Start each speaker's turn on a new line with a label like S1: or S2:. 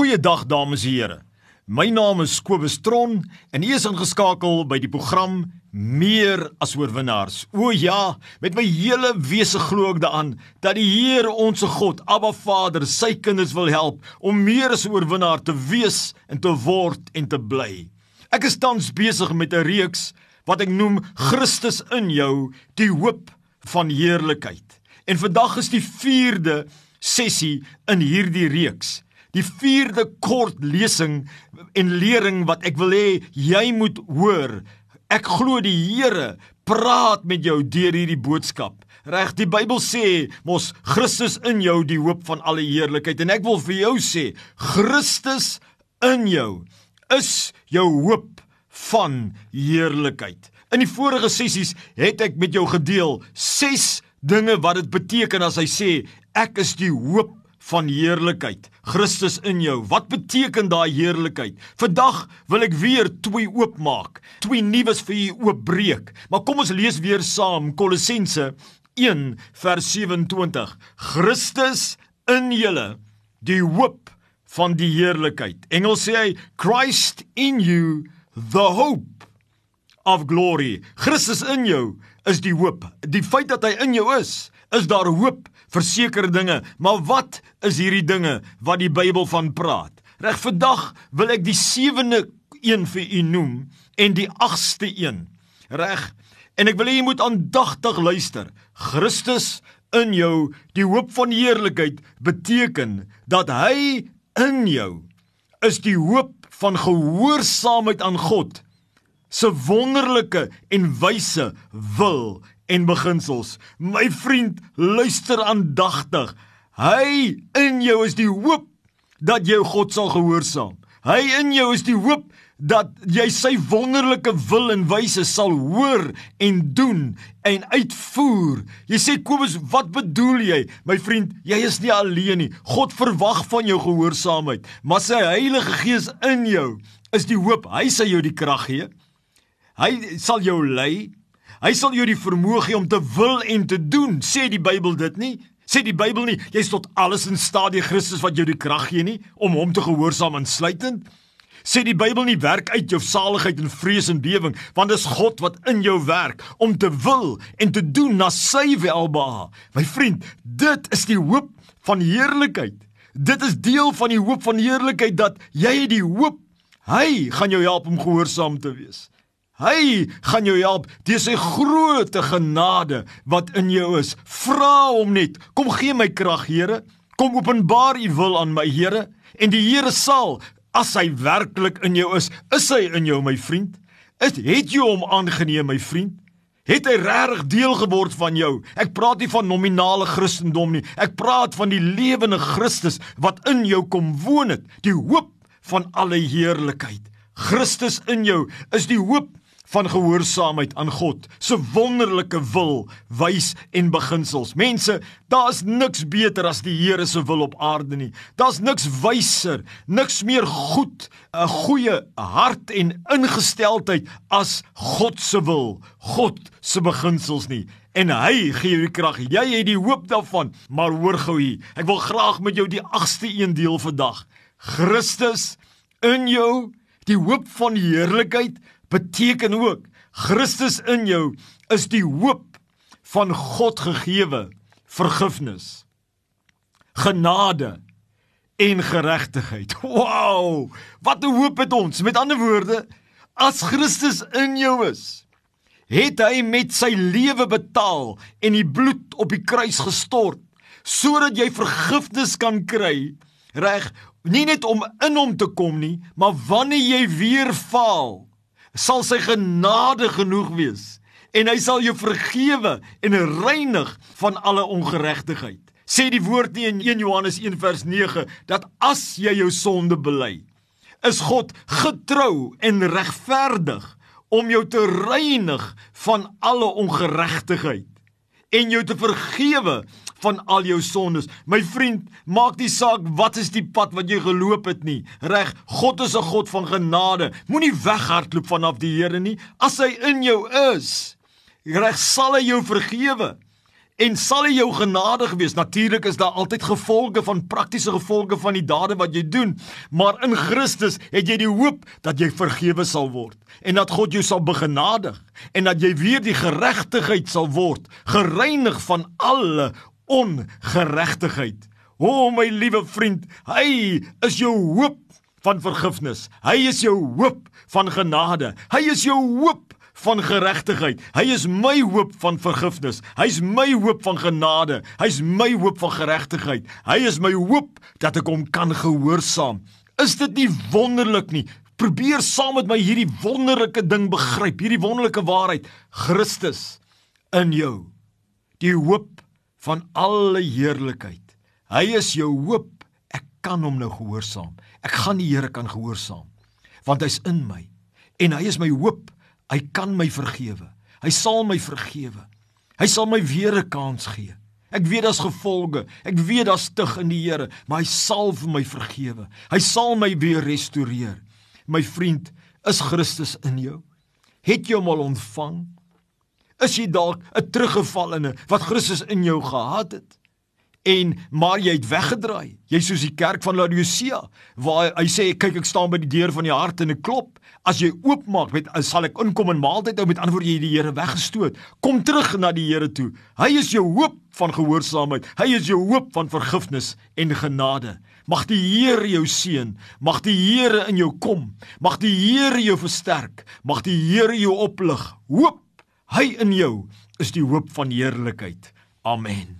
S1: Goeiedag dames en here. My naam is Kobus Tron en u is ingeskakel by die program Meer as oorwinnaars. O ja, met my hele wese glo ek daaraan dat die Here ons God, Abba Vader, sy kinders wil help om meer as oorwinnaar te wees en te word en te bly. Ek is tans besig met 'n reeks wat ek noem Christus in jou, die hoop van heerlikheid. En vandag is die 4de sessie in hierdie reeks. Die vierde kort lesing en lering wat ek wil hê jy moet hoor. Ek glo die Here praat met jou deur hierdie boodskap. Reg, die Bybel sê mos Christus in jou die hoop van alle heerlikheid en ek wil vir jou sê Christus in jou is jou hoop van heerlikheid. In die vorige sessies het ek met jou gedeel 6 dinge wat dit beteken as hy sê ek is die hoop van heerlikheid. Christus in jou. Wat beteken daai heerlikheid? Vandag wil ek weer twee oopmaak. Twee nuus vir u oopbreek. Maar kom ons lees weer saam Kolossense 1 vers 27. Christus in julle, die hoop van die heerlikheid. Engels sê hy Christ in you, the hope of glory. Christus in jou is die hoop. Die feit dat hy in jou is, is daar hoop vir sekere dinge. Maar wat is hierdie dinge wat die Bybel van praat? Reg vandag wil ek die sewende een vir u noem en die agste een. Reg. En ek wil hê jy moet aandagtig luister. Christus in jou, die hoop van heerlikheid beteken dat hy in jou is die hoop van gehoorsaamheid aan God se wonderlike en wyse wil en beginsels. My vriend, luister aandagtig. Hy in jou is die hoop dat jy God sal gehoorsaam. Hy in jou is die hoop dat jy sy wonderlike wil en wyse sal hoor en doen en uitvoer. Jy sê Kobus, wat bedoel jy? My vriend, jy is nie alleen nie. God verwag van jou gehoorsaamheid, maar sy Heilige Gees in jou is die hoop. Hy sal jou die krag gee. Hy sal jou lei. Hy sal jou die vermoë gee om te wil en te doen. Sê die Bybel dit nie? Sê die Bybel nie jy's tot alles in staat deur Christus wat jou die krag gee nie om hom te gehoorsaam insluitend? Sê die Bybel nie werk uit jou saligheid en vrees en bewering, want dis God wat in jou werk om te wil en te doen na sy welbehae. My vriend, dit is die hoop van heerlikheid. Dit is deel van die hoop van heerlikheid dat jy die hoop hy gaan jou help om gehoorsaam te wees. Hy gaan jou help deur sy groote genade wat in jou is. Vra hom net, kom gee my krag, Here. Kom openbaar u wil aan my, Here, en die Here sal as hy werklik in jou is, is hy in jou, my vriend? Is het jy hom aangeneem, my vriend? Het hy regtig deel geword van jou? Ek praat nie van nominale Christendom nie. Ek praat van die lewende Christus wat in jou kom woon het, die hoop van alle heerlikheid. Christus in jou is die hoop van gehoorsaamheid aan God se wonderlike wil, wys en beginsels. Mense, daar's niks beter as die Here se wil op aarde nie. Daar's niks wyser, niks meer goed, 'n goeie hart en ingesteldheid as God se wil, God se beginsels nie. En hy gee jou die krag. Jy het die hoop daarvan. Maar hoor gou hier, ek wil graag met jou die 8ste een deel vandag. Christus in jou, die hoop van die heerlikheid beteken ook Christus in jou is die hoop van God gegeewe vergifnis genade en geregtigheid. Wow! Wat 'n hoop het ons. Met ander woorde, as Christus in jou is, het hy met sy lewe betaal en die bloed op die kruis gestort sodat jy vergifnis kan kry. Reg, nie net om in hom te kom nie, maar wanneer jy weer faal, sal sy genade genoeg wees en hy sal jou vergewe en reinig van alle ongeregtigheid. Sê die woord nie in 1 Johannes 1 vers 9 dat as jy jou sonde bely, is God getrou en regverdig om jou te reinig van alle ongeregtigheid en jou te vergewe van al jou sondes. My vriend, maak nie saak wat is die pad wat jy geloop het nie. Reg, God is 'n God van genade. Moenie weghardloop vanaf die Here nie. As hy in jou is, reg sal hy jou vergewe En sal hy jou genadig wees? Natuurlik is daar altyd gevolge van praktiese gevolge van die dade wat jy doen, maar in Christus het jy die hoop dat jy vergewe sal word en dat God jou sal begenadig en dat jy weer die geregtigheid sal word, gereinig van alle ongeregtigheid. O my liewe vriend, hy is jou hoop van vergifnis. Hy is jou hoop van genade. Hy is jou hoop van geregtigheid. Hy is my hoop van vergifnis. Hy's my hoop van genade. Hy's my hoop van geregtigheid. Hy is my hoop dat ek hom kan gehoorsaam. Is dit nie wonderlik nie? Probeer saam met my hierdie wonderlike ding begryp, hierdie wonderlike waarheid. Christus in jou. Die hoop van alle heerlikheid. Hy is jou hoop. Ek kan hom nou gehoorsaam. Ek gaan die Here kan gehoorsaam want hy's in my en hy is my hoop Hy kan my vergewe. Hy sal my vergewe. Hy sal my weer 'n kans gee. Ek weet daar's gevolge. Ek weet daar's tug in die Here, maar hy sal vir my vergewe. Hy sal my weer restoreer. My vriend, is Christus in jou? Het jy hom al ontvang? Is jy dalk 'n teruggevallene wat Christus in jou gehad het? En maar jy het weggedraai. Jy soos die kerk van Laodicea waar hy sê kyk ek staan by die deur van die hart en ek klop. As jy oopmaak, met sal ek inkom en maaltyd hou met antwoord jy die Here weggestoot. Kom terug na die Here toe. Hy is jou hoop van gehoorsaamheid. Hy is jou hoop van vergifnis en genade. Mag die Here jou seën. Mag die Here in jou kom. Mag die Here jou versterk. Mag die Here jou oplig. Hoop hy in jou is die hoop van heerlikheid. Amen.